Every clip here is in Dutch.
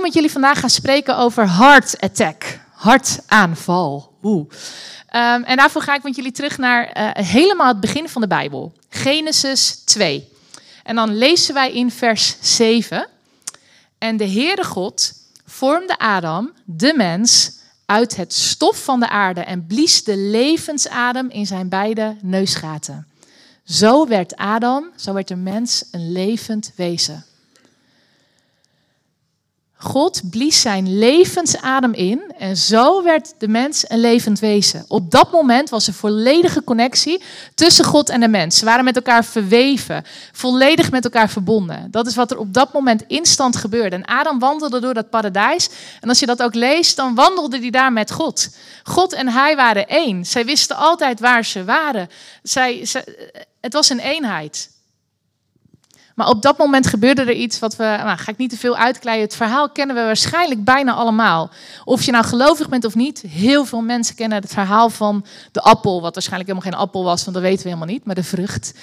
met jullie vandaag gaan spreken over heart attack, hartaanval. Oeh. Um, en daarvoor ga ik met jullie terug naar uh, helemaal het begin van de Bijbel, Genesis 2. En dan lezen wij in vers 7. En de Heere God vormde Adam, de mens, uit het stof van de aarde en blies de levensadem in zijn beide neusgaten. Zo werd Adam, zo werd de mens een levend wezen. God blies zijn levensadem in en zo werd de mens een levend wezen. Op dat moment was er volledige connectie tussen God en de mens. Ze waren met elkaar verweven, volledig met elkaar verbonden. Dat is wat er op dat moment instant gebeurde. En Adam wandelde door dat paradijs. En als je dat ook leest, dan wandelde hij daar met God. God en hij waren één. Zij wisten altijd waar ze waren. Zij, het was een eenheid. Maar op dat moment gebeurde er iets wat we, nou, ga ik niet te veel uitkleien. Het verhaal kennen we waarschijnlijk bijna allemaal. Of je nou gelovig bent of niet, heel veel mensen kennen het verhaal van de appel, wat waarschijnlijk helemaal geen appel was, want dat weten we helemaal niet, maar de vrucht.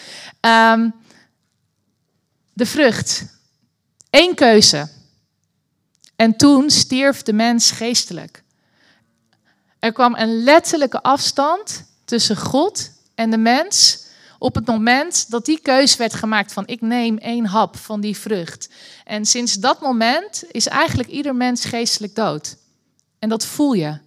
Um, de vrucht. Eén keuze. En toen stierf de mens geestelijk. Er kwam een letterlijke afstand tussen God en de mens op het moment dat die keus werd gemaakt van ik neem één hap van die vrucht. En sinds dat moment is eigenlijk ieder mens geestelijk dood. En dat voel je.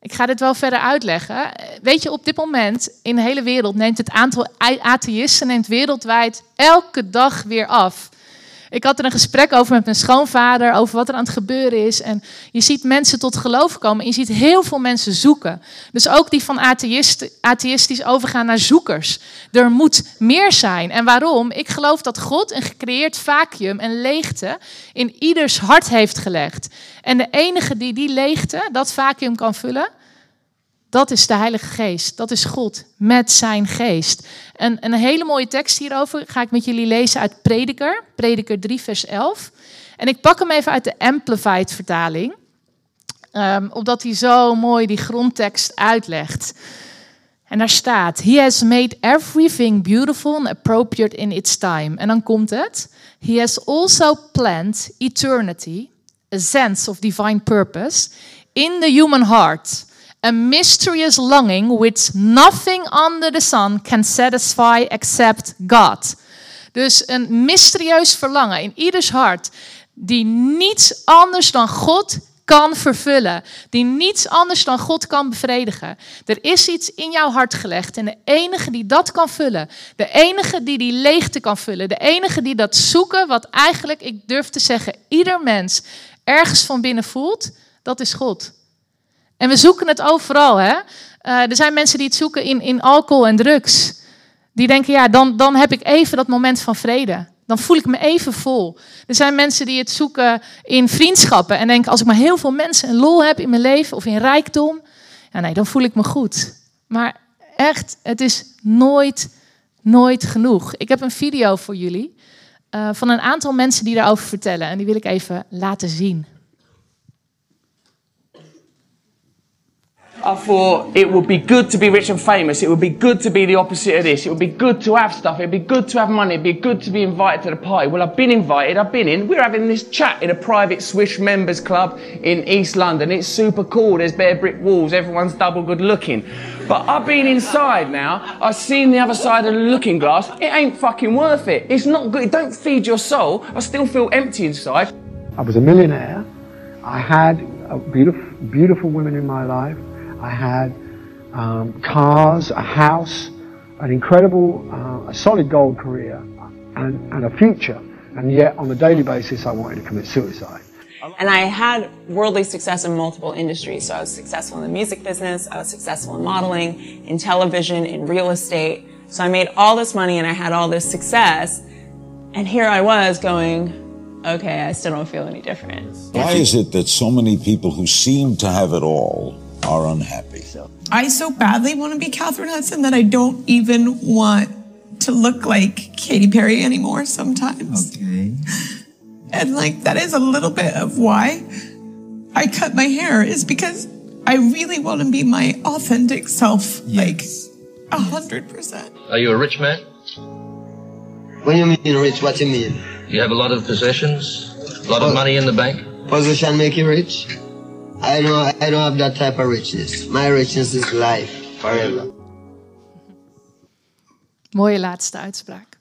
Ik ga dit wel verder uitleggen. Weet je, op dit moment in de hele wereld neemt het aantal atheïsten neemt wereldwijd elke dag weer af. Ik had er een gesprek over met mijn schoonvader, over wat er aan het gebeuren is. En je ziet mensen tot geloof komen. En je ziet heel veel mensen zoeken. Dus ook die van atheïstisch overgaan naar zoekers. Er moet meer zijn. En waarom? Ik geloof dat God een gecreëerd vacuüm en leegte in ieders hart heeft gelegd. En de enige die die leegte, dat vacuüm kan vullen, dat is de Heilige Geest. Dat is God met zijn geest. En een hele mooie tekst hierover ga ik met jullie lezen uit Prediker, Prediker 3, vers 11. En ik pak hem even uit de Amplified vertaling, um, omdat hij zo mooi die grondtekst uitlegt. En daar staat: He has made everything beautiful and appropriate in its time. En dan komt het: He has also planned eternity, a sense of divine purpose, in the human heart a mysterious longing which nothing under the sun can satisfy except God. Dus een mysterieus verlangen in ieders hart, die niets anders dan God kan vervullen, die niets anders dan God kan bevredigen. Er is iets in jouw hart gelegd en de enige die dat kan vullen, de enige die die leegte kan vullen, de enige die dat zoeken, wat eigenlijk, ik durf te zeggen, ieder mens ergens van binnen voelt, dat is God. En we zoeken het overal. Hè? Uh, er zijn mensen die het zoeken in, in alcohol en drugs. Die denken, ja, dan, dan heb ik even dat moment van vrede. Dan voel ik me even vol. Er zijn mensen die het zoeken in vriendschappen. En denken, als ik maar heel veel mensen en lol heb in mijn leven of in rijkdom. Ja, nee, dan voel ik me goed. Maar echt, het is nooit, nooit genoeg. Ik heb een video voor jullie. Uh, van een aantal mensen die daarover vertellen. En die wil ik even laten zien. I thought it would be good to be rich and famous. It would be good to be the opposite of this. It would be good to have stuff. It'd be good to have money. It'd be good to be invited to the party. Well, I've been invited. I've been in. We're having this chat in a private Swish members club in East London. It's super cool. There's bare brick walls. Everyone's double good looking. But I've been inside now. I've seen the other side of the looking glass. It ain't fucking worth it. It's not good. It don't feed your soul. I still feel empty inside. I was a millionaire. I had beautiful, beautiful women in my life. I had um, cars, a house, an incredible, uh, a solid gold career, and, and a future. And yet, on a daily basis, I wanted to commit suicide. And I had worldly success in multiple industries. So I was successful in the music business, I was successful in modeling, in television, in real estate. So I made all this money and I had all this success. And here I was going, okay, I still don't feel any different. Why is it that so many people who seem to have it all are unhappy. I so badly want to be Catherine Hudson that I don't even want to look like Katy Perry anymore sometimes. Okay. And like that is a little bit of why I cut my hair is because I really want to be my authentic self. Yes. Like a hundred percent. Are you a rich man? What do you mean rich? What do you mean? You have a lot of possessions? A lot of money in the bank? Position make you rich? I don't, I don't have that type of richness. My richness is life, forever. Mooie laatste uitspraak.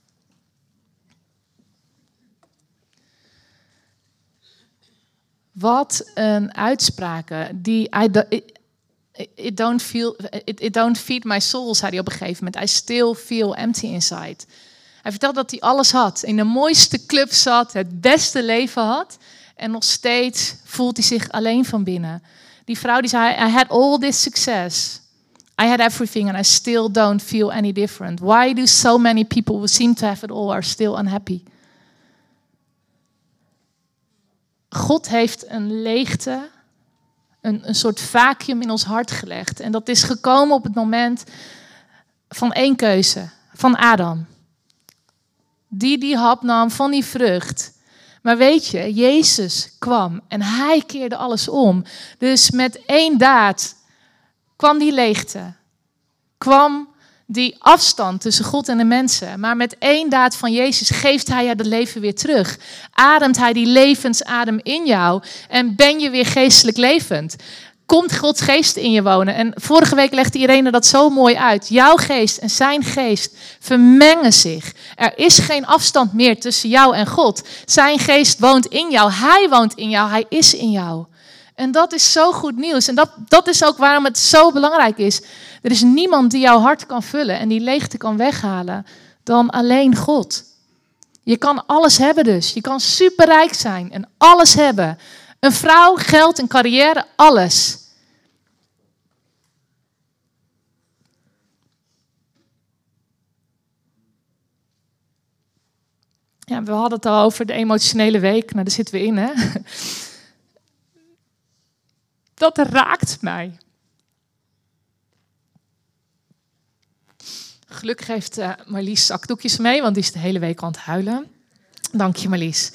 Wat een uitspraken die I, it don't feel it, it, don't feed my soul zei hij op een gegeven moment. I still feel empty inside. Hij vertelde dat hij alles had, in de mooiste club zat, het beste leven had en nog steeds voelt hij zich alleen van binnen. Die vrouw die zei I had all this success. I had everything and I still don't feel any different. Why do so many people who seem to have it all are still unhappy? God heeft een leegte, een, een soort vacuüm in ons hart gelegd. En dat is gekomen op het moment van één keuze, van Adam. Die die hap nam van die vrucht. Maar weet je, Jezus kwam en hij keerde alles om. Dus met één daad kwam die leegte. Kwam die afstand tussen God en de mensen. Maar met één daad van Jezus geeft hij je het leven weer terug. Ademt hij die levensadem in jou en ben je weer geestelijk levend. Komt Gods geest in je wonen. En vorige week legde Irene dat zo mooi uit. Jouw geest en zijn geest vermengen zich. Er is geen afstand meer tussen jou en God. Zijn geest woont in jou. Hij woont in jou. Hij is in jou. En dat is zo goed nieuws. En dat, dat is ook waarom het zo belangrijk is. Er is niemand die jouw hart kan vullen en die leegte kan weghalen dan alleen God. Je kan alles hebben dus. Je kan superrijk zijn en alles hebben. Een vrouw, geld, een carrière, alles. Ja, we hadden het al over de emotionele week. Nou, daar zitten we in, hè? Dat raakt mij. Gelukkig heeft uh, Marlies zakdoekjes mee, want die is de hele week aan het huilen. Dank je, Marlies.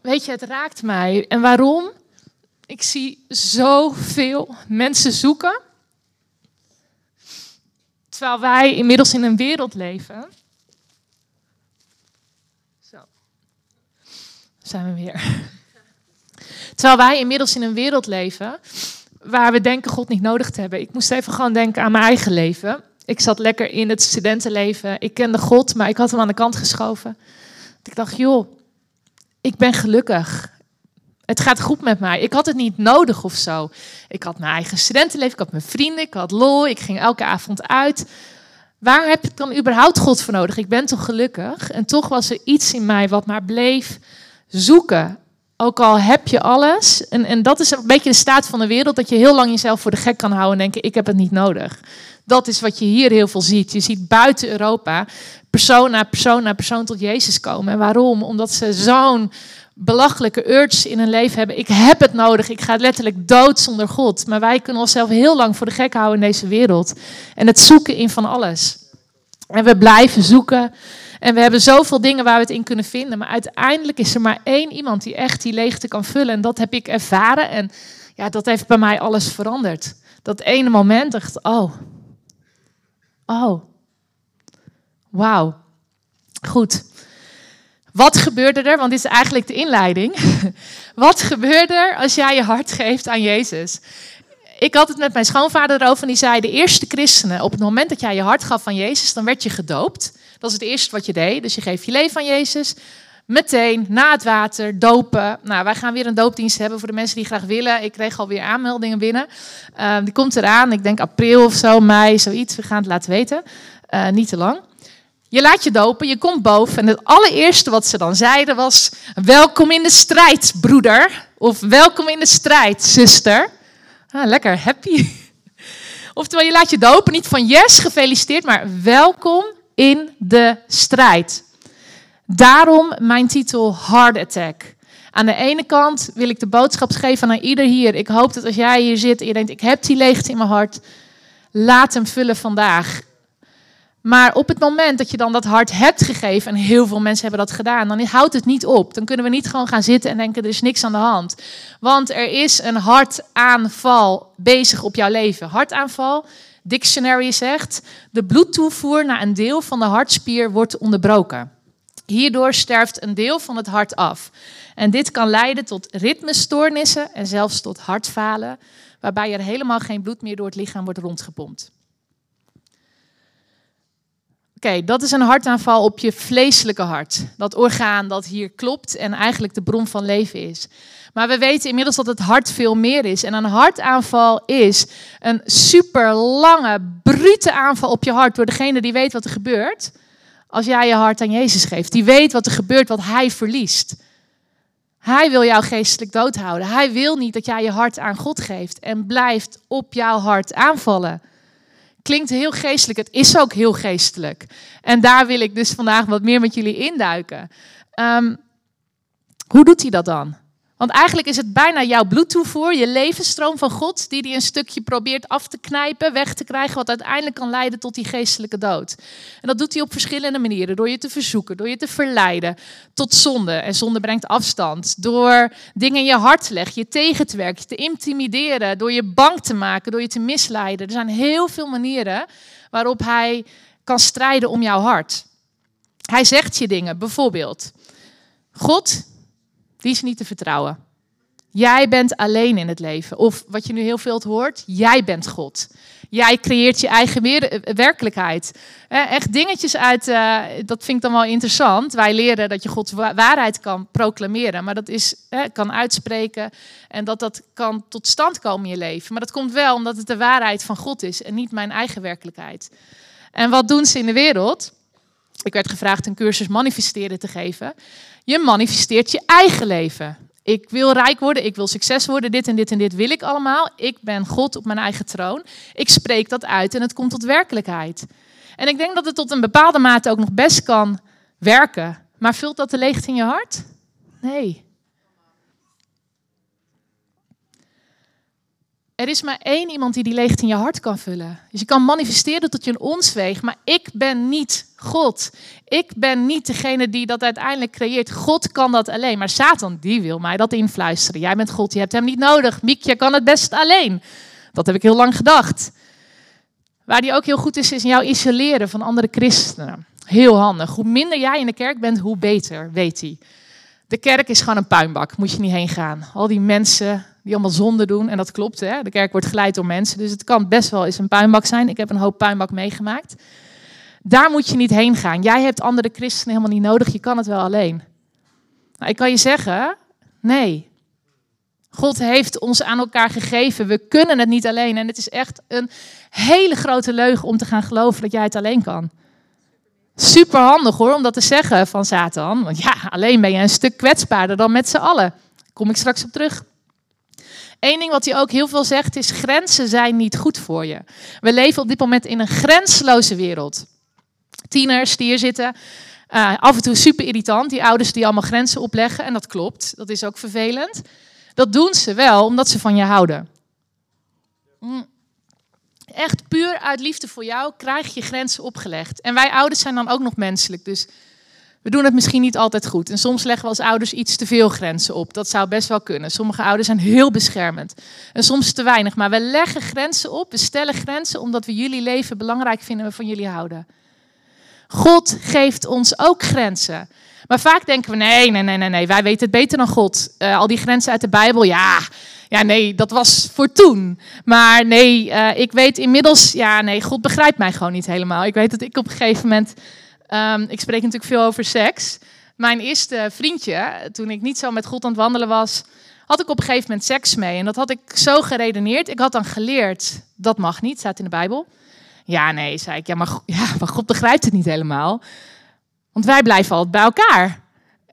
Weet je, het raakt mij. En waarom? Ik zie zoveel mensen zoeken. Terwijl wij inmiddels in een wereld leven. Zo. Zijn we weer. Terwijl wij inmiddels in een wereld leven waar we denken God niet nodig te hebben. Ik moest even gewoon denken aan mijn eigen leven. Ik zat lekker in het studentenleven. Ik kende God, maar ik had hem aan de kant geschoven. Ik dacht, joh, ik ben gelukkig. Het gaat goed met mij. Ik had het niet nodig of zo. Ik had mijn eigen studentenleven, ik had mijn vrienden, ik had lol, ik ging elke avond uit. Waar heb ik dan überhaupt God voor nodig? Ik ben toch gelukkig? En toch was er iets in mij wat maar bleef zoeken. Ook al heb je alles. En, en dat is een beetje de staat van de wereld. Dat je heel lang jezelf voor de gek kan houden en denken: ik heb het niet nodig. Dat is wat je hier heel veel ziet. Je ziet buiten Europa persoon na persoon na persoon tot Jezus komen. En waarom? Omdat ze zo'n belachelijke urge in hun leven hebben. Ik heb het nodig. Ik ga letterlijk dood zonder God. Maar wij kunnen onszelf heel lang voor de gek houden in deze wereld. En het zoeken in van alles. En we blijven zoeken. En we hebben zoveel dingen waar we het in kunnen vinden. Maar uiteindelijk is er maar één iemand die echt die leegte kan vullen. En dat heb ik ervaren. En ja, dat heeft bij mij alles veranderd. Dat ene moment dacht oh, oh, wauw. Goed. Wat gebeurde er? Want dit is eigenlijk de inleiding. Wat gebeurde er als jij je hart geeft aan Jezus? Ik had het met mijn schoonvader erover en die zei: De eerste christenen, op het moment dat jij je hart gaf aan Jezus, dan werd je gedoopt. Dat is het eerste wat je deed. Dus je geeft je leven aan Jezus. Meteen na het water dopen. Nou, wij gaan weer een doopdienst hebben voor de mensen die graag willen. Ik kreeg alweer aanmeldingen binnen. Uh, die komt eraan. Ik denk april of zo, mei, zoiets. We gaan het laten weten. Uh, niet te lang. Je laat je dopen, je komt boven. En het allereerste wat ze dan zeiden was: Welkom in de strijd, broeder. Of welkom in de strijd, zuster. Ah, lekker happy. Oftewel, je laat je dopen, niet van yes, gefeliciteerd, maar welkom in de strijd. Daarom mijn titel Hard Attack. Aan de ene kant wil ik de boodschap geven aan ieder hier. Ik hoop dat als jij hier zit en je denkt, ik heb die leegte in mijn hart, laat hem vullen vandaag. Maar op het moment dat je dan dat hart hebt gegeven, en heel veel mensen hebben dat gedaan, dan houdt het niet op. Dan kunnen we niet gewoon gaan zitten en denken, er is niks aan de hand. Want er is een hartaanval bezig op jouw leven. Hartaanval, Dictionary zegt, de bloedtoevoer naar een deel van de hartspier wordt onderbroken. Hierdoor sterft een deel van het hart af. En dit kan leiden tot ritmestoornissen en zelfs tot hartfalen, waarbij er helemaal geen bloed meer door het lichaam wordt rondgepompt. Oké, dat is een hartaanval op je vleeselijke hart. Dat orgaan dat hier klopt en eigenlijk de bron van leven is. Maar we weten inmiddels dat het hart veel meer is. En een hartaanval is een super lange, brute aanval op je hart door degene die weet wat er gebeurt. Als jij je hart aan Jezus geeft. Die weet wat er gebeurt, wat hij verliest. Hij wil jou geestelijk doodhouden. Hij wil niet dat jij je hart aan God geeft en blijft op jouw hart aanvallen. Klinkt heel geestelijk, het is ook heel geestelijk. En daar wil ik dus vandaag wat meer met jullie induiken. Um, hoe doet hij dat dan? Want eigenlijk is het bijna jouw bloedtoevoer, je levensstroom van God, die die een stukje probeert af te knijpen, weg te krijgen, wat uiteindelijk kan leiden tot die geestelijke dood. En dat doet hij op verschillende manieren. Door je te verzoeken, door je te verleiden tot zonde. En zonde brengt afstand. Door dingen in je hart te leggen, je tegen te werken, je te intimideren, door je bang te maken, door je te misleiden. Er zijn heel veel manieren waarop hij kan strijden om jouw hart. Hij zegt je dingen, bijvoorbeeld. God, die is niet te vertrouwen. Jij bent alleen in het leven. Of wat je nu heel veel hoort, jij bent God. Jij creëert je eigen eh, werkelijkheid. Echt dingetjes uit, uh, dat vind ik dan wel interessant. Wij leren dat je Gods waarheid kan proclameren, maar dat is, kan uitspreken en dat dat kan tot stand komen in je leven. Maar dat komt wel omdat het de waarheid van God is en niet mijn eigen werkelijkheid. En wat doen ze in de wereld? Ik werd gevraagd een cursus manifesteren te geven. Je manifesteert je eigen leven. Ik wil rijk worden, ik wil succes worden, dit en dit en dit wil ik allemaal. Ik ben God op mijn eigen troon. Ik spreek dat uit en het komt tot werkelijkheid. En ik denk dat het tot een bepaalde mate ook nog best kan werken. Maar vult dat de leegte in je hart? Nee. Er is maar één iemand die die leegte in je hart kan vullen. Dus je kan manifesteren tot je een ons weegt, maar ik ben niet God. Ik ben niet degene die dat uiteindelijk creëert. God kan dat alleen, maar Satan die wil mij dat influisteren. Jij bent God, je hebt hem niet nodig. Miekje kan het best alleen. Dat heb ik heel lang gedacht. Waar die ook heel goed is, is jou isoleren van andere christenen. Heel handig. Hoe minder jij in de kerk bent, hoe beter, weet hij. De kerk is gewoon een puinbak, moet je niet heen gaan. Al die mensen die allemaal zonde doen. En dat klopt, hè? de kerk wordt geleid door mensen. Dus het kan best wel eens een puinbak zijn. Ik heb een hoop puinbak meegemaakt. Daar moet je niet heen gaan. Jij hebt andere christenen helemaal niet nodig. Je kan het wel alleen. Nou, ik kan je zeggen, nee. God heeft ons aan elkaar gegeven. We kunnen het niet alleen. En het is echt een hele grote leugen om te gaan geloven dat jij het alleen kan. Super handig hoor, om dat te zeggen van Satan. Want ja, alleen ben je een stuk kwetsbaarder dan met z'n allen. kom ik straks op terug. Eén ding wat hij ook heel veel zegt is: grenzen zijn niet goed voor je. We leven op dit moment in een grensloze wereld. Tieners die hier zitten, uh, af en toe super irritant. Die ouders die allemaal grenzen opleggen. En dat klopt, dat is ook vervelend. Dat doen ze wel omdat ze van je houden. Mm. Echt puur uit liefde voor jou krijg je grenzen opgelegd. En wij ouders zijn dan ook nog menselijk. Dus we doen het misschien niet altijd goed. En soms leggen we als ouders iets te veel grenzen op. Dat zou best wel kunnen. Sommige ouders zijn heel beschermend. En soms te weinig. Maar we leggen grenzen op. We stellen grenzen omdat we jullie leven belangrijk vinden. We van jullie houden. God geeft ons ook grenzen. Maar vaak denken we: nee, nee, nee, nee, nee. Wij weten het beter dan God. Uh, al die grenzen uit de Bijbel, ja. Ja, nee, dat was voor toen. Maar nee, uh, ik weet inmiddels, ja, nee, God begrijpt mij gewoon niet helemaal. Ik weet dat ik op een gegeven moment Ehm, ik spreek natuurlijk veel over seks. Mijn eerste vriendje, toen ik niet zo met God aan het wandelen was, had ik op een gegeven moment seks mee. En dat had ik zo geredeneerd. Ik had dan geleerd, dat mag niet, staat in de Bijbel. Ja, nee, zei ik. Ja, maar, ja, maar God begrijpt het niet helemaal. Want wij blijven altijd bij elkaar.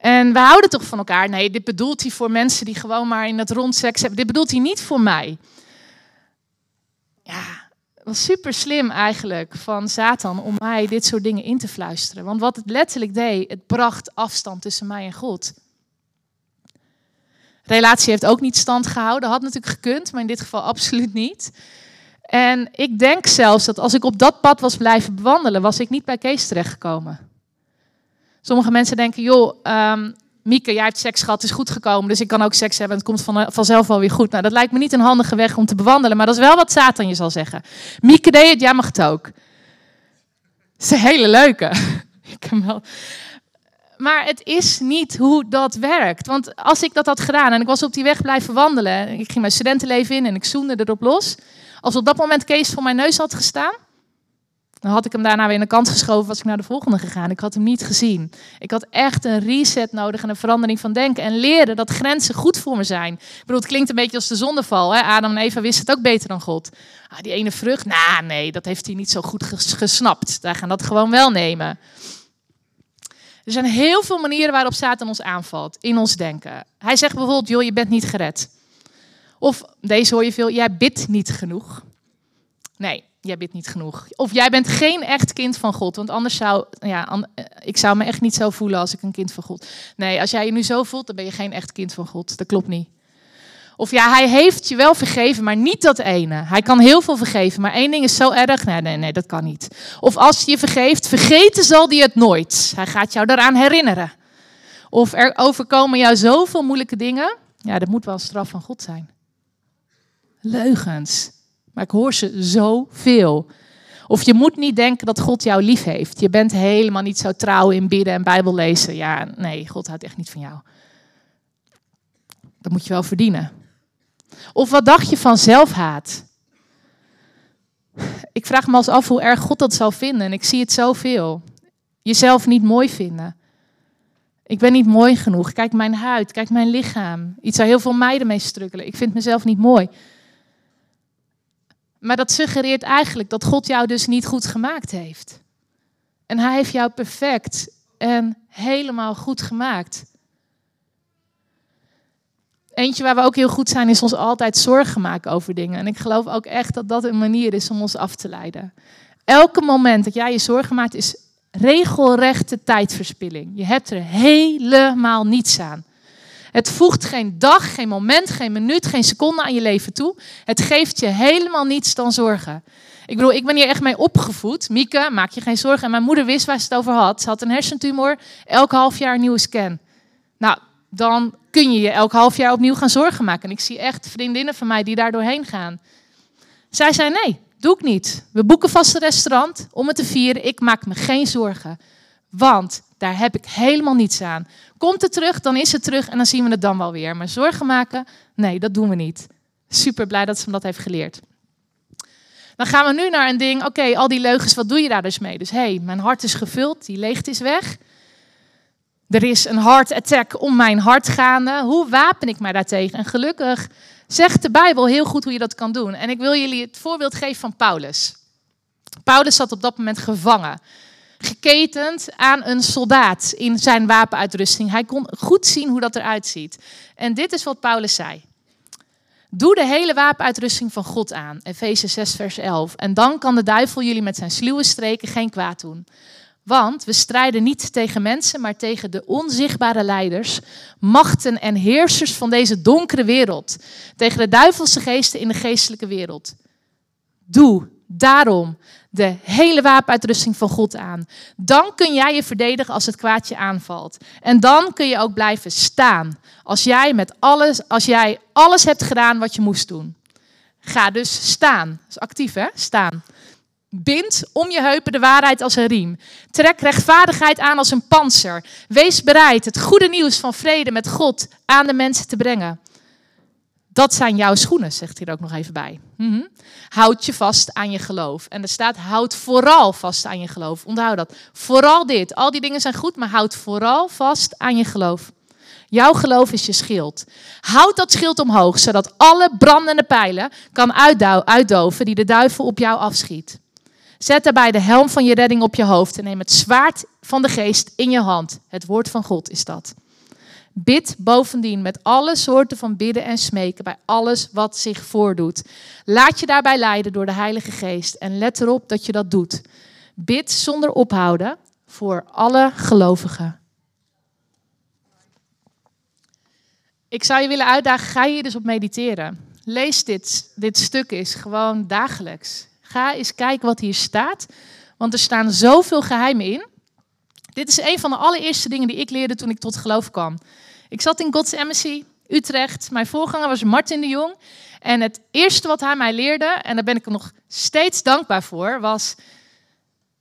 En we houden toch van elkaar? Nee, dit bedoelt hij voor mensen die gewoon maar in het rond seks hebben. Dit bedoelt hij niet voor mij. Ja, was super slim eigenlijk van Satan om mij dit soort dingen in te fluisteren. Want wat het letterlijk deed, het bracht afstand tussen mij en God. relatie heeft ook niet stand gehouden. Had natuurlijk gekund, maar in dit geval absoluut niet. En ik denk zelfs dat als ik op dat pad was blijven bewandelen, was ik niet bij Kees terechtgekomen. Sommige mensen denken, joh, um, Mieke, jij hebt seks gehad, het is goed gekomen, dus ik kan ook seks hebben. Het komt van, vanzelf wel weer goed. Nou, dat lijkt me niet een handige weg om te bewandelen, maar dat is wel wat Satan je zal zeggen. Mieke deed het, jij mag het ook. Dat is een hele leuke. ik wel... Maar het is niet hoe dat werkt. Want als ik dat had gedaan en ik was op die weg blijven wandelen, ik ging mijn studentenleven in en ik zoende erop los. Als op dat moment Kees voor mijn neus had gestaan, dan had ik hem daarna weer in de kant geschoven, was ik naar de volgende gegaan. Ik had hem niet gezien. Ik had echt een reset nodig en een verandering van denken. En leren dat grenzen goed voor me zijn. Ik bedoel, het klinkt een beetje als de zondeval. Hè? Adam en Eva wisten het ook beter dan God. Ah, die ene vrucht, nou nee, dat heeft hij niet zo goed gesnapt. Wij gaan dat gewoon wel nemen. Er zijn heel veel manieren waarop Satan ons aanvalt in ons denken. Hij zegt bijvoorbeeld, joh, je bent niet gered. Of deze hoor je veel, jij bidt niet genoeg. Nee, jij bidt niet genoeg. Of jij bent geen echt kind van God. Want anders zou, ja, eh, ik zou me echt niet zo voelen als ik een kind van God. Nee, als jij je nu zo voelt, dan ben je geen echt kind van God. Dat klopt niet. Of ja, hij heeft je wel vergeven, maar niet dat ene. Hij kan heel veel vergeven, maar één ding is zo erg. Nee, nee, nee, dat kan niet. Of als je vergeeft, vergeten zal hij het nooit. Hij gaat jou daaraan herinneren. Of er overkomen jou zoveel moeilijke dingen. Ja, dat moet wel een straf van God zijn. Leugens. Maar ik hoor ze zoveel. Of je moet niet denken dat God jou lief heeft. Je bent helemaal niet zo trouw in bidden en Bijbel lezen. Ja, nee, God houdt echt niet van jou. Dat moet je wel verdienen. Of wat dacht je van zelfhaat? Ik vraag me als af hoe erg God dat zou vinden. En ik zie het zoveel. Jezelf niet mooi vinden. Ik ben niet mooi genoeg. Kijk mijn huid, kijk mijn lichaam. Iets waar heel veel meiden mee strukkelen. Ik vind mezelf niet mooi. Maar dat suggereert eigenlijk dat God jou dus niet goed gemaakt heeft. En hij heeft jou perfect en helemaal goed gemaakt. Eentje waar we ook heel goed zijn, is ons altijd zorgen maken over dingen. En ik geloof ook echt dat dat een manier is om ons af te leiden. Elke moment dat jij je zorgen maakt, is regelrechte tijdverspilling. Je hebt er helemaal niets aan. Het voegt geen dag, geen moment, geen minuut, geen seconde aan je leven toe. Het geeft je helemaal niets dan zorgen. Ik bedoel, ik ben hier echt mee opgevoed. Mieke, maak je geen zorgen. En mijn moeder wist waar ze het over had. Ze had een hersentumor, elk half jaar een nieuwe scan. Nou, dan kun je je elk half jaar opnieuw gaan zorgen maken. En ik zie echt vriendinnen van mij die daar doorheen gaan. Zij zei: Nee, doe ik niet. We boeken vast een restaurant om het te vieren. Ik maak me geen zorgen. Want daar heb ik helemaal niets aan. Komt het terug, dan is het terug en dan zien we het dan wel weer. Maar zorgen maken, nee, dat doen we niet. Super blij dat ze me dat heeft geleerd. Dan gaan we nu naar een ding, oké, al die leugens, wat doe je daar dus mee? Dus hé, hey, mijn hart is gevuld, die leegte is weg. Er is een heart attack om mijn hart gaande. Hoe wapen ik mij daartegen? En gelukkig zegt de Bijbel heel goed hoe je dat kan doen. En ik wil jullie het voorbeeld geven van Paulus. Paulus zat op dat moment gevangen geketend aan een soldaat in zijn wapenuitrusting. Hij kon goed zien hoe dat eruit ziet. En dit is wat Paulus zei. Doe de hele wapenuitrusting van God aan. Efeze 6, vers 11. En dan kan de duivel jullie met zijn sluwe streken geen kwaad doen. Want we strijden niet tegen mensen, maar tegen de onzichtbare leiders, machten en heersers van deze donkere wereld. Tegen de duivelse geesten in de geestelijke wereld. Doe daarom de hele wapenuitrusting van God aan. Dan kun jij je verdedigen als het kwaadje aanvalt. En dan kun je ook blijven staan. Als jij met alles, als jij alles hebt gedaan wat je moest doen. Ga dus staan. Dat is actief hè? Staan. Bind om je heupen de waarheid als een riem. Trek rechtvaardigheid aan als een panzer. Wees bereid het goede nieuws van vrede met God aan de mensen te brengen. Dat zijn jouw schoenen, zegt hij er ook nog even bij. Mm Houd je vast aan je geloof. En er staat, houd vooral vast aan je geloof. Onthoud dat. Vooral dit. Al die dingen zijn goed, maar houd vooral vast aan je geloof. Jouw geloof is je schild. Houd dat schild omhoog, zodat alle brandende pijlen kan uitdoven die de duivel op jou afschiet. Zet daarbij de helm van je redding op je hoofd en neem het zwaard van de geest in je hand. Het woord van God is dat. Bid bovendien met alle soorten van bidden en smeken bij alles wat zich voordoet. Laat je daarbij leiden door de Heilige Geest en let erop dat je dat doet. Bid zonder ophouden voor alle gelovigen. Ik zou je willen uitdagen, ga hier dus op mediteren. Lees dit, dit stuk eens gewoon dagelijks. Ga eens kijken wat hier staat, want er staan zoveel geheimen in. Dit is een van de allereerste dingen die ik leerde toen ik tot geloof kwam. Ik zat in God's Embassy, Utrecht. Mijn voorganger was Martin de Jong. En het eerste wat hij mij leerde, en daar ben ik hem nog steeds dankbaar voor, was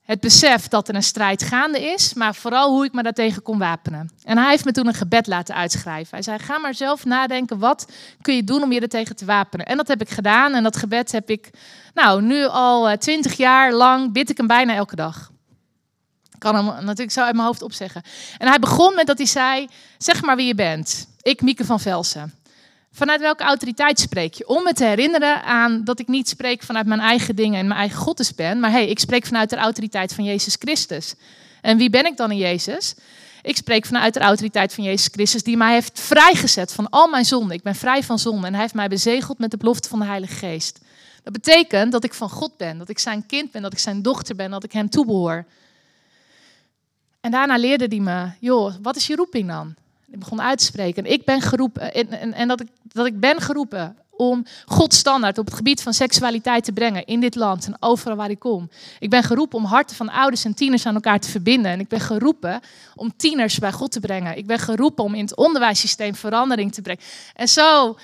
Het besef dat er een strijd gaande is, maar vooral hoe ik me daartegen kon wapenen. En hij heeft me toen een gebed laten uitschrijven. Hij zei: Ga maar zelf nadenken, wat kun je doen om je er tegen te wapenen? En dat heb ik gedaan. En dat gebed heb ik, nou, nu al twintig jaar lang, bid ik hem bijna elke dag. Kan hem natuurlijk zo uit mijn hoofd opzeggen. En hij begon met dat hij zei: Zeg maar wie je bent. Ik, Mieke van Velsen. Vanuit welke autoriteit spreek je? Om me te herinneren aan dat ik niet spreek vanuit mijn eigen dingen en mijn eigen goddess ben, maar hey, ik spreek vanuit de autoriteit van Jezus Christus. En wie ben ik dan in Jezus? Ik spreek vanuit de autoriteit van Jezus Christus, die mij heeft vrijgezet van al mijn zonden. Ik ben vrij van zonde en hij heeft mij bezegeld met de belofte van de Heilige Geest. Dat betekent dat ik van God ben, dat ik zijn kind ben, dat ik zijn dochter ben, dat ik hem toebehoor. En daarna leerde hij me, joh, wat is je roeping dan? Ik begon uit te spreken. Ik ben geroepen, en, en, en dat, ik, dat ik ben geroepen om Gods standaard op het gebied van seksualiteit te brengen in dit land en overal waar ik kom. Ik ben geroepen om harten van ouders en tieners aan elkaar te verbinden. En ik ben geroepen om tieners bij God te brengen. Ik ben geroepen om in het onderwijssysteem verandering te brengen. En zo,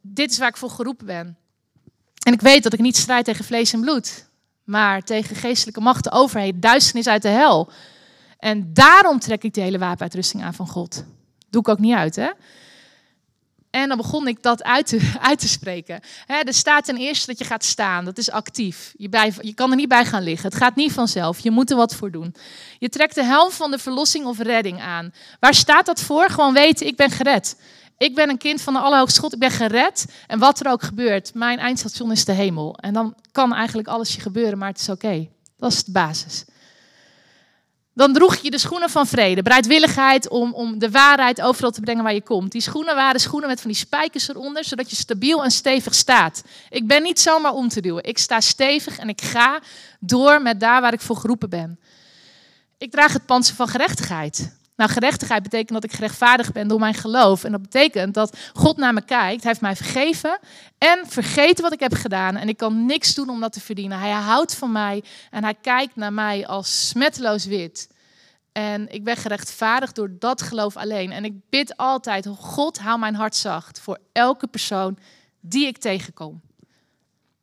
dit is waar ik voor geroepen ben. En ik weet dat ik niet strijd tegen vlees en bloed, maar tegen geestelijke machten, overheid, duisternis uit de hel. En daarom trek ik de hele wapenuitrusting aan van God. Doe ik ook niet uit, hè? En dan begon ik dat uit te, uit te spreken. er staat ten eerste dat je gaat staan. Dat is actief. Je, blijft, je kan er niet bij gaan liggen. Het gaat niet vanzelf. Je moet er wat voor doen. Je trekt de helm van de verlossing of redding aan. Waar staat dat voor? Gewoon weten, ik ben gered. Ik ben een kind van de Allerhoogste God. Ik ben gered. En wat er ook gebeurt, mijn eindstation is de hemel. En dan kan eigenlijk alles je gebeuren, maar het is oké. Dat is de basis. Dan droeg je de schoenen van vrede, bereidwilligheid om, om de waarheid overal te brengen waar je komt. Die schoenen waren schoenen met van die spijkers eronder, zodat je stabiel en stevig staat. Ik ben niet zomaar om te duwen. Ik sta stevig en ik ga door met daar waar ik voor geroepen ben. Ik draag het panzer van gerechtigheid. Nou, gerechtigheid betekent dat ik gerechtvaardigd ben door mijn geloof. En dat betekent dat God naar me kijkt. Hij heeft mij vergeven en vergeten wat ik heb gedaan. En ik kan niks doen om dat te verdienen. Hij houdt van mij en hij kijkt naar mij als smetteloos wit. En ik ben gerechtvaardigd door dat geloof alleen. En ik bid altijd, God, hou mijn hart zacht voor elke persoon die ik tegenkom.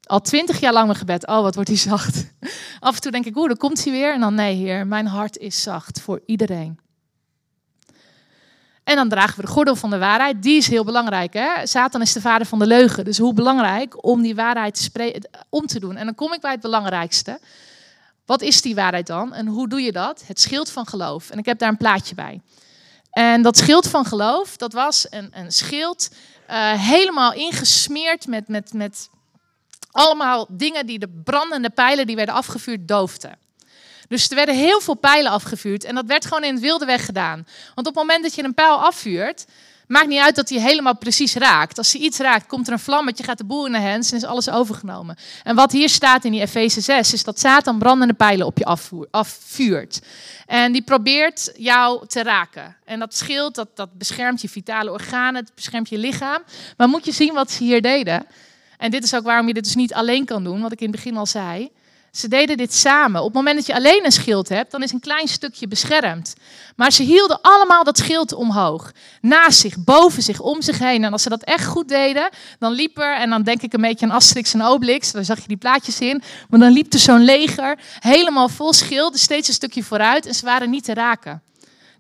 Al twintig jaar lang mijn gebed, oh wat wordt hij zacht. Af en toe denk ik, oeh, dan komt hij weer. En dan, nee heer, mijn hart is zacht voor iedereen. En dan dragen we de gordel van de waarheid. Die is heel belangrijk. Hè? Satan is de vader van de leugen. Dus hoe belangrijk om die waarheid te om te doen. En dan kom ik bij het belangrijkste. Wat is die waarheid dan? En hoe doe je dat? Het schild van geloof. En ik heb daar een plaatje bij. En dat schild van geloof, dat was een, een schild uh, helemaal ingesmeerd met, met, met allemaal dingen die de brandende pijlen die werden afgevuurd doofden. Dus er werden heel veel pijlen afgevuurd en dat werd gewoon in het wilde weg gedaan. Want op het moment dat je een pijl afvuurt, maakt niet uit dat hij helemaal precies raakt. Als hij iets raakt, komt er een vlammetje, gaat de boel in de hens en is alles overgenomen. En wat hier staat in die Efeze 6 is dat Satan brandende pijlen op je afvuurt. En die probeert jou te raken. En dat schild, dat, dat beschermt je vitale organen, het beschermt je lichaam. Maar moet je zien wat ze hier deden. En dit is ook waarom je dit dus niet alleen kan doen, wat ik in het begin al zei. Ze deden dit samen. Op het moment dat je alleen een schild hebt, dan is een klein stukje beschermd. Maar ze hielden allemaal dat schild omhoog. Naast zich, boven zich, om zich heen. En als ze dat echt goed deden, dan liep er, en dan denk ik een beetje aan Asterix en Obelix, daar zag je die plaatjes in. Maar dan liep er zo'n leger, helemaal vol schilden, steeds een stukje vooruit. En ze waren niet te raken.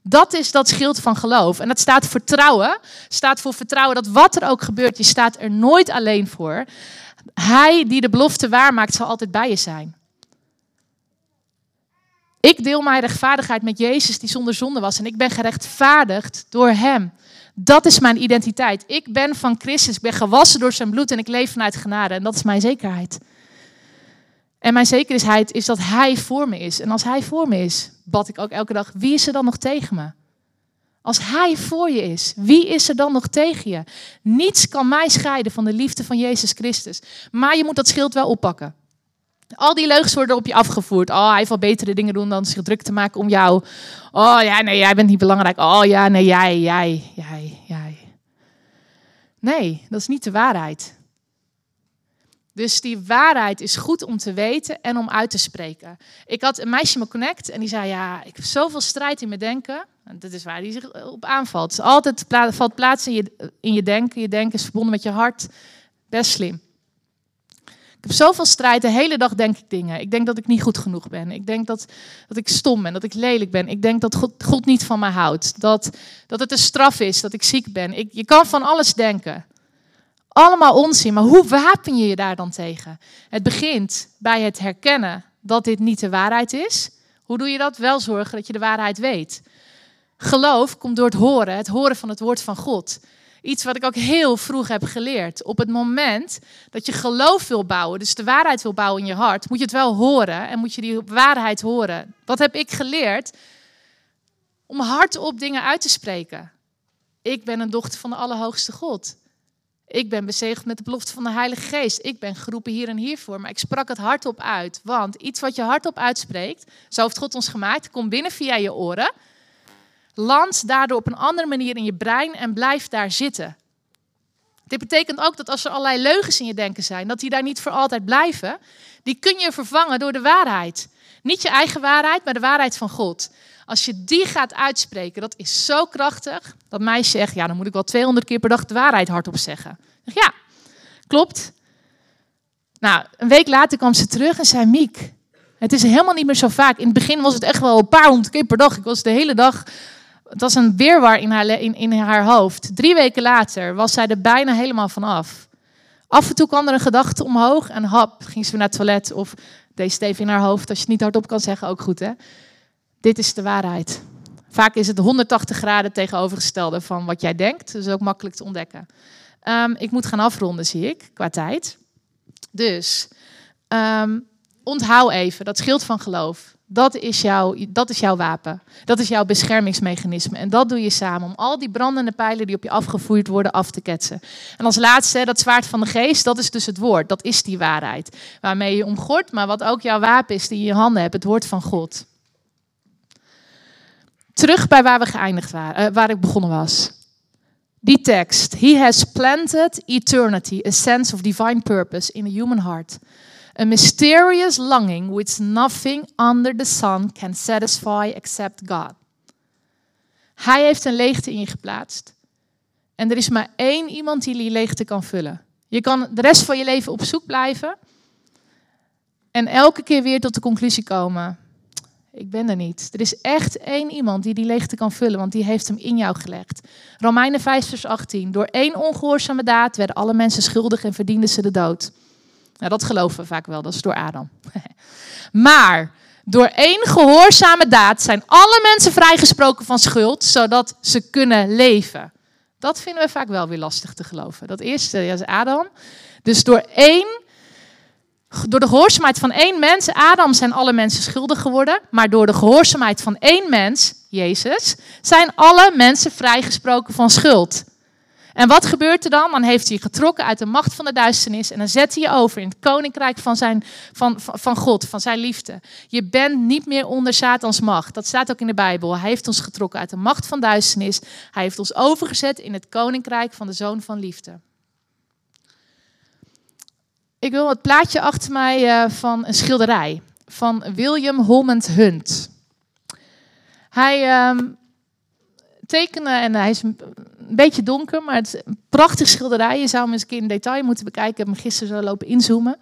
Dat is dat schild van geloof. En dat staat vertrouwen. Staat voor vertrouwen dat wat er ook gebeurt, je staat er nooit alleen voor. Hij die de belofte waarmaakt, zal altijd bij je zijn. Ik deel mijn rechtvaardigheid met Jezus die zonder zonde was en ik ben gerechtvaardigd door Hem. Dat is mijn identiteit. Ik ben van Christus, ik ben gewassen door zijn bloed en ik leef vanuit genade. En dat is mijn zekerheid. En mijn zekerheid is dat Hij voor me is. En als Hij voor me is, bad ik ook elke dag, wie is er dan nog tegen me? Als Hij voor je is, wie is er dan nog tegen je? Niets kan mij scheiden van de liefde van Jezus Christus. Maar je moet dat schild wel oppakken. Al die leugens worden op je afgevoerd. Oh, hij heeft betere dingen doen dan zich druk te maken om jou. Oh ja, nee, jij bent niet belangrijk. Oh ja, nee, jij, jij, jij, jij. Nee, dat is niet de waarheid. Dus die waarheid is goed om te weten en om uit te spreken. Ik had een meisje me connect en die zei: Ja, ik heb zoveel strijd in mijn denken. En dat is waar die zich op aanvalt. Altijd valt plaats in je, in je denken. Je denken is verbonden met je hart. Best slim Ik heb zoveel strijd. De hele dag denk ik dingen. Ik denk dat ik niet goed genoeg ben. Ik denk dat, dat ik stom ben, dat ik lelijk ben. Ik denk dat God, God niet van mij houdt. Dat, dat het een straf is, dat ik ziek ben. Ik, je kan van alles denken. Allemaal onzin. Maar hoe wapen je je daar dan tegen? Het begint bij het herkennen dat dit niet de waarheid is. Hoe doe je dat? Wel zorgen dat je de waarheid weet. Geloof komt door het horen, het horen van het woord van God. Iets wat ik ook heel vroeg heb geleerd. Op het moment dat je geloof wil bouwen, dus de waarheid wil bouwen in je hart, moet je het wel horen en moet je die waarheid horen. Wat heb ik geleerd? Om hardop dingen uit te spreken. Ik ben een dochter van de Allerhoogste God. Ik ben bezegeld met de belofte van de Heilige Geest. Ik ben geroepen hier en hiervoor. Maar ik sprak het hardop uit. Want iets wat je hardop uitspreekt, zo heeft God ons gemaakt, komt binnen via je oren. Landt daardoor op een andere manier in je brein en blijft daar zitten. Dit betekent ook dat als er allerlei leugens in je denken zijn, dat die daar niet voor altijd blijven. Die kun je vervangen door de waarheid. Niet je eigen waarheid, maar de waarheid van God. Als je die gaat uitspreken, dat is zo krachtig. Dat meisje zegt, ja, dan moet ik wel 200 keer per dag de waarheid hardop zeggen. zeg, ja, klopt. Nou, een week later kwam ze terug en zei, Miek, het is helemaal niet meer zo vaak. In het begin was het echt wel een paar honderd keer per dag. Ik was de hele dag het was een weerwar in haar, in, in haar hoofd. Drie weken later was zij er bijna helemaal van af. En toe kwam er een gedachte omhoog en hap, ging ze naar het toilet of deed even in haar hoofd. Als je het niet hardop kan zeggen, ook goed hè. Dit is de waarheid. Vaak is het 180 graden tegenovergestelde van wat jij denkt. Dus ook makkelijk te ontdekken. Um, ik moet gaan afronden, zie ik, qua tijd. Dus um, onthoud even dat schild van geloof. Dat is, jouw, dat is jouw wapen. Dat is jouw beschermingsmechanisme. En dat doe je samen om al die brandende pijlen die op je afgevoerd worden af te ketsen. En als laatste, dat zwaard van de geest, dat is dus het woord. Dat is die waarheid. Waarmee je omgort, maar wat ook jouw wapen is die je in je handen hebt. Het woord van God. Terug bij waar we geëindigd waren, uh, waar ik begonnen was. Die tekst. He has planted eternity, a sense of divine purpose in a human heart. A mysterious longing which nothing under the sun can satisfy except God. Hij heeft een leegte in je geplaatst. En er is maar één iemand die die leegte kan vullen. Je kan de rest van je leven op zoek blijven. En elke keer weer tot de conclusie komen. Ik ben er niet. Er is echt één iemand die die leegte kan vullen, want die heeft hem in jou gelegd. Romeinen 5, vers 18. Door één ongehoorzame daad werden alle mensen schuldig en verdienden ze de dood. Nou, dat geloven we vaak wel, dat is door Adam. maar door één gehoorzame daad zijn alle mensen vrijgesproken van schuld, zodat ze kunnen leven. Dat vinden we vaak wel weer lastig te geloven. Dat eerste is Adam. Dus door één, door de gehoorzaamheid van één mens, Adam, zijn alle mensen schuldig geworden. Maar door de gehoorzaamheid van één mens, Jezus, zijn alle mensen vrijgesproken van schuld. En wat gebeurt er dan? Dan heeft hij je getrokken uit de macht van de duisternis en dan zet hij je over in het koninkrijk van, zijn, van, van God, van zijn liefde. Je bent niet meer onder Satans macht. Dat staat ook in de Bijbel. Hij heeft ons getrokken uit de macht van duisternis. Hij heeft ons overgezet in het koninkrijk van de zoon van liefde. Ik wil het plaatje achter mij uh, van een schilderij van William Holman Hunt. Hij uh, tekende en hij is een beetje donker, maar het is een prachtig schilderij. Je zou hem eens een keer in detail moeten bekijken. Ik heb hem gisteren zo lopen inzoomen.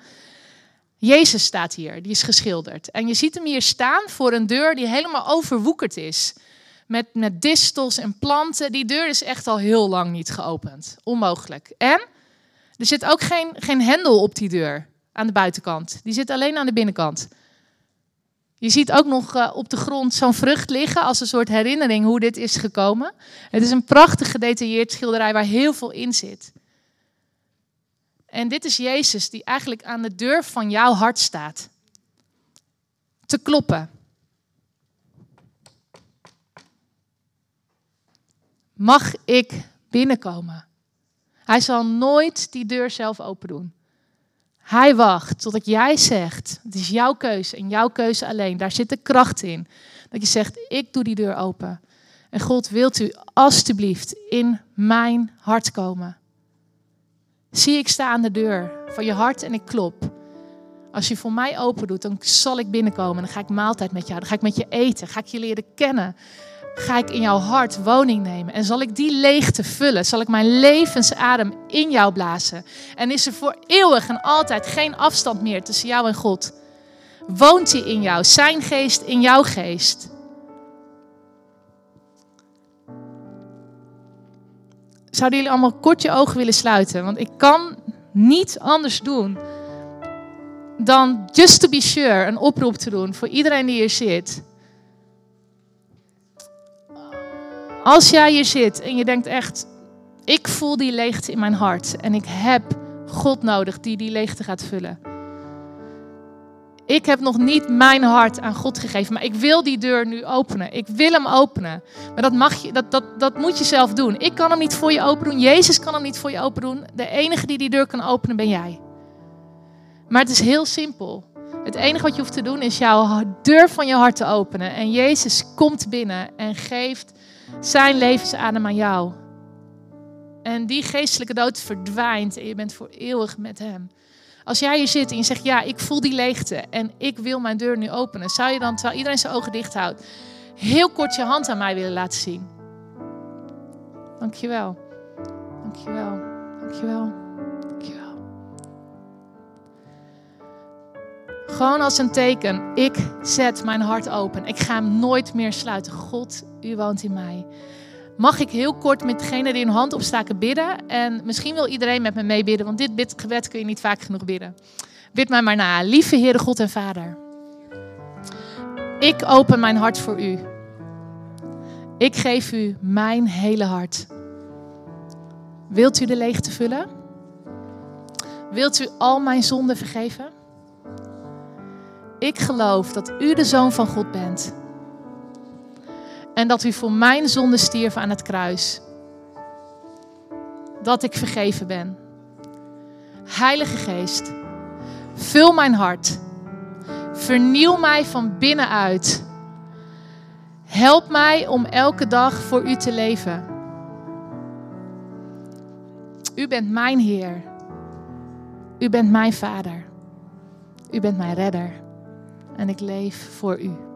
Jezus staat hier, die is geschilderd. En je ziet hem hier staan voor een deur die helemaal overwoekerd is. Met, met distels en planten. Die deur is echt al heel lang niet geopend. Onmogelijk. En er zit ook geen, geen hendel op die deur aan de buitenkant. Die zit alleen aan de binnenkant. Je ziet ook nog uh, op de grond zo'n vrucht liggen als een soort herinnering hoe dit is gekomen. Het is een prachtig gedetailleerd schilderij waar heel veel in zit. En dit is Jezus die eigenlijk aan de deur van jouw hart staat. Te kloppen. Mag ik binnenkomen? Hij zal nooit die deur zelf open doen. Hij wacht totdat jij zegt, het is jouw keuze en jouw keuze alleen. Daar zit de kracht in. Dat je zegt, ik doe die deur open. En God, wilt u alstublieft in mijn hart komen? Zie, ik sta aan de deur van je hart en ik klop. Als je voor mij open doet, dan zal ik binnenkomen. Dan ga ik maaltijd met jou. Dan ga ik met je eten. Ga ik je leren kennen. Ga ik in jouw hart woning nemen. En zal ik die leegte vullen. Zal ik mijn levensadem in jou blazen. En is er voor eeuwig en altijd geen afstand meer tussen jou en God. Woont hij in jou, zijn geest in jouw geest. Zouden jullie allemaal kort je ogen willen sluiten? Want ik kan niet anders doen dan just to be sure een oproep te doen voor iedereen die hier zit. Als jij hier zit en je denkt echt, ik voel die leegte in mijn hart en ik heb God nodig die die leegte gaat vullen. Ik heb nog niet mijn hart aan God gegeven, maar ik wil die deur nu openen. Ik wil hem openen. Maar dat, mag je, dat, dat, dat moet je zelf doen. Ik kan hem niet voor je open doen. Jezus kan hem niet voor je open doen. De enige die die deur kan openen ben jij. Maar het is heel simpel. Het enige wat je hoeft te doen is jouw deur van je hart te openen. En Jezus komt binnen en geeft zijn levensadem aan jou. En die geestelijke dood verdwijnt en je bent voor eeuwig met hem. Als jij hier zit en je zegt, ja, ik voel die leegte en ik wil mijn deur nu openen. Zou je dan, terwijl iedereen zijn ogen dicht houdt, heel kort je hand aan mij willen laten zien? Dankjewel. Dankjewel. Dankjewel. Gewoon als een teken. Ik zet mijn hart open. Ik ga hem nooit meer sluiten. God, u woont in mij. Mag ik heel kort met degene die hun hand opstaken bidden? En misschien wil iedereen met me meebidden, want dit bidgebed kun je niet vaak genoeg bidden. Bid mij maar na. Lieve Heere God en Vader. Ik open mijn hart voor u. Ik geef u mijn hele hart. Wilt u de leegte vullen? Wilt u al mijn zonden vergeven? Ik geloof dat u de zoon van God bent. En dat u voor mijn zonde stierf aan het kruis. Dat ik vergeven ben. Heilige Geest, vul mijn hart. Vernieuw mij van binnenuit. Help mij om elke dag voor u te leven. U bent mijn Heer. U bent mijn Vader. U bent mijn redder. En ik leef voor u.